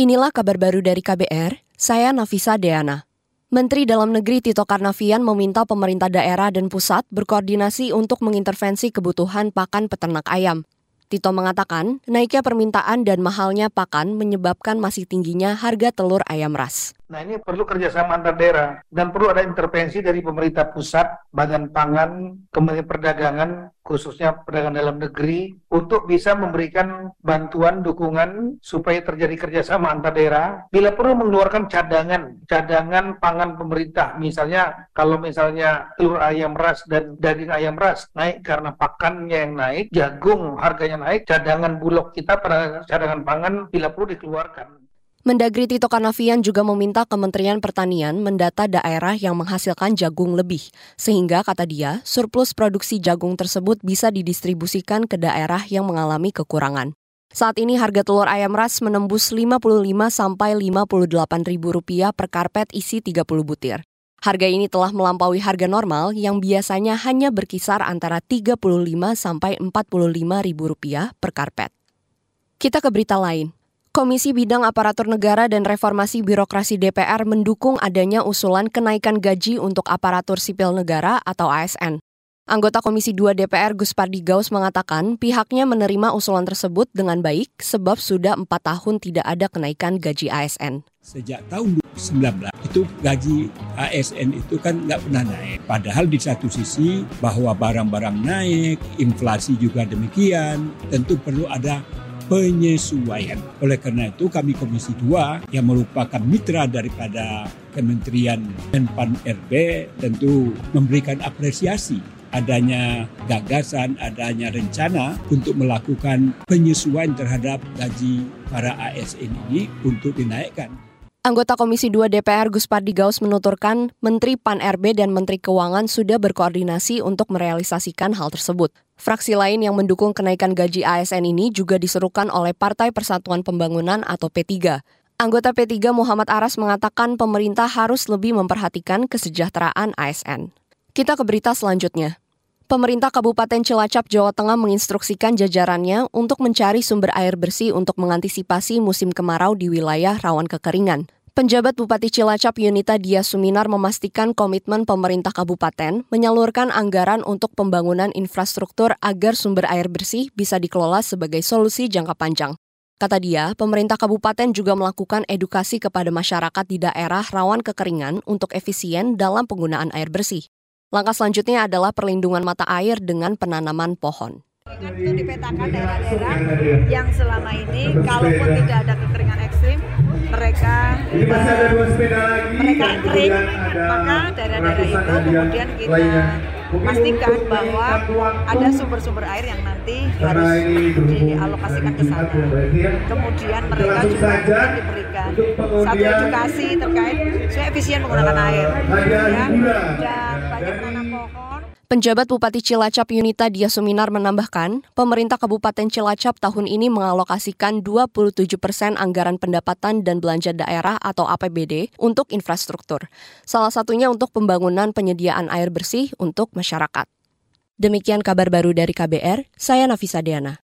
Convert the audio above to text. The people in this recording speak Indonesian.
Inilah kabar baru dari KBR, saya Nafisa Deana. Menteri Dalam Negeri Tito Karnavian meminta pemerintah daerah dan pusat berkoordinasi untuk mengintervensi kebutuhan pakan peternak ayam. Tito mengatakan, naiknya permintaan dan mahalnya pakan menyebabkan masih tingginya harga telur ayam ras. Nah ini perlu kerjasama antar daerah dan perlu ada intervensi dari pemerintah pusat, badan pangan, kementerian perdagangan, khususnya perdagangan dalam negeri, untuk bisa memberikan bantuan, dukungan supaya terjadi kerjasama antar daerah. Bila perlu mengeluarkan cadangan, cadangan pangan pemerintah. Misalnya kalau misalnya telur ayam ras dan daging ayam ras naik karena pakannya yang naik, jagung harganya naik, cadangan bulog kita pada cadangan pangan bila perlu dikeluarkan. Mendagri Tito Karnavian juga meminta Kementerian Pertanian mendata daerah yang menghasilkan jagung lebih, sehingga kata dia, surplus produksi jagung tersebut bisa didistribusikan ke daerah yang mengalami kekurangan. Saat ini harga telur ayam ras menembus 55 sampai 58 ribu rupiah per karpet isi 30 butir. Harga ini telah melampaui harga normal yang biasanya hanya berkisar antara 35 sampai 45 ribu rupiah per karpet. Kita ke berita lain. Komisi Bidang Aparatur Negara dan Reformasi Birokrasi DPR mendukung adanya usulan kenaikan gaji untuk aparatur sipil negara atau ASN. Anggota Komisi 2 DPR Gus Pardi Gaus mengatakan pihaknya menerima usulan tersebut dengan baik sebab sudah empat tahun tidak ada kenaikan gaji ASN. Sejak tahun 2019 itu gaji ASN itu kan nggak pernah naik. Padahal di satu sisi bahwa barang-barang naik, inflasi juga demikian, tentu perlu ada penyesuaian. Oleh karena itu kami Komisi 2 yang merupakan mitra daripada Kementerian dan Pan RB tentu memberikan apresiasi adanya gagasan, adanya rencana untuk melakukan penyesuaian terhadap gaji para ASN ini untuk dinaikkan. Anggota Komisi 2 DPR Gus Pardi Gaus menuturkan Menteri Pan RB dan Menteri Keuangan sudah berkoordinasi untuk merealisasikan hal tersebut. Fraksi lain yang mendukung kenaikan gaji ASN ini juga diserukan oleh Partai Persatuan Pembangunan atau P3. Anggota P3 Muhammad Aras mengatakan pemerintah harus lebih memperhatikan kesejahteraan ASN. Kita ke berita selanjutnya. Pemerintah Kabupaten Cilacap, Jawa Tengah menginstruksikan jajarannya untuk mencari sumber air bersih untuk mengantisipasi musim kemarau di wilayah rawan kekeringan. Penjabat Bupati Cilacap Yunita Dia Suminar memastikan komitmen pemerintah kabupaten menyalurkan anggaran untuk pembangunan infrastruktur agar sumber air bersih bisa dikelola sebagai solusi jangka panjang. Kata dia, pemerintah kabupaten juga melakukan edukasi kepada masyarakat di daerah rawan kekeringan untuk efisien dalam penggunaan air bersih. Langkah selanjutnya adalah perlindungan mata air dengan penanaman pohon. Itu dipetakan daerah-daerah yang selama ini kalaupun tidak ada kekeringan ekstrim, mereka mereka kering, maka daerah-daerah itu kemudian kita pastikan bahwa ada sumber-sumber air yang nanti harus dialokasikan ke sana. Kemudian mereka juga diberikan satu edukasi terkait efisien menggunakan air, ya, dan banyak. Penjabat Bupati Cilacap Yunita Dia Suminar menambahkan, pemerintah Kabupaten Cilacap tahun ini mengalokasikan 27 persen anggaran pendapatan dan belanja daerah atau APBD untuk infrastruktur. Salah satunya untuk pembangunan penyediaan air bersih untuk masyarakat. Demikian kabar baru dari KBR, saya Nafisa Deana.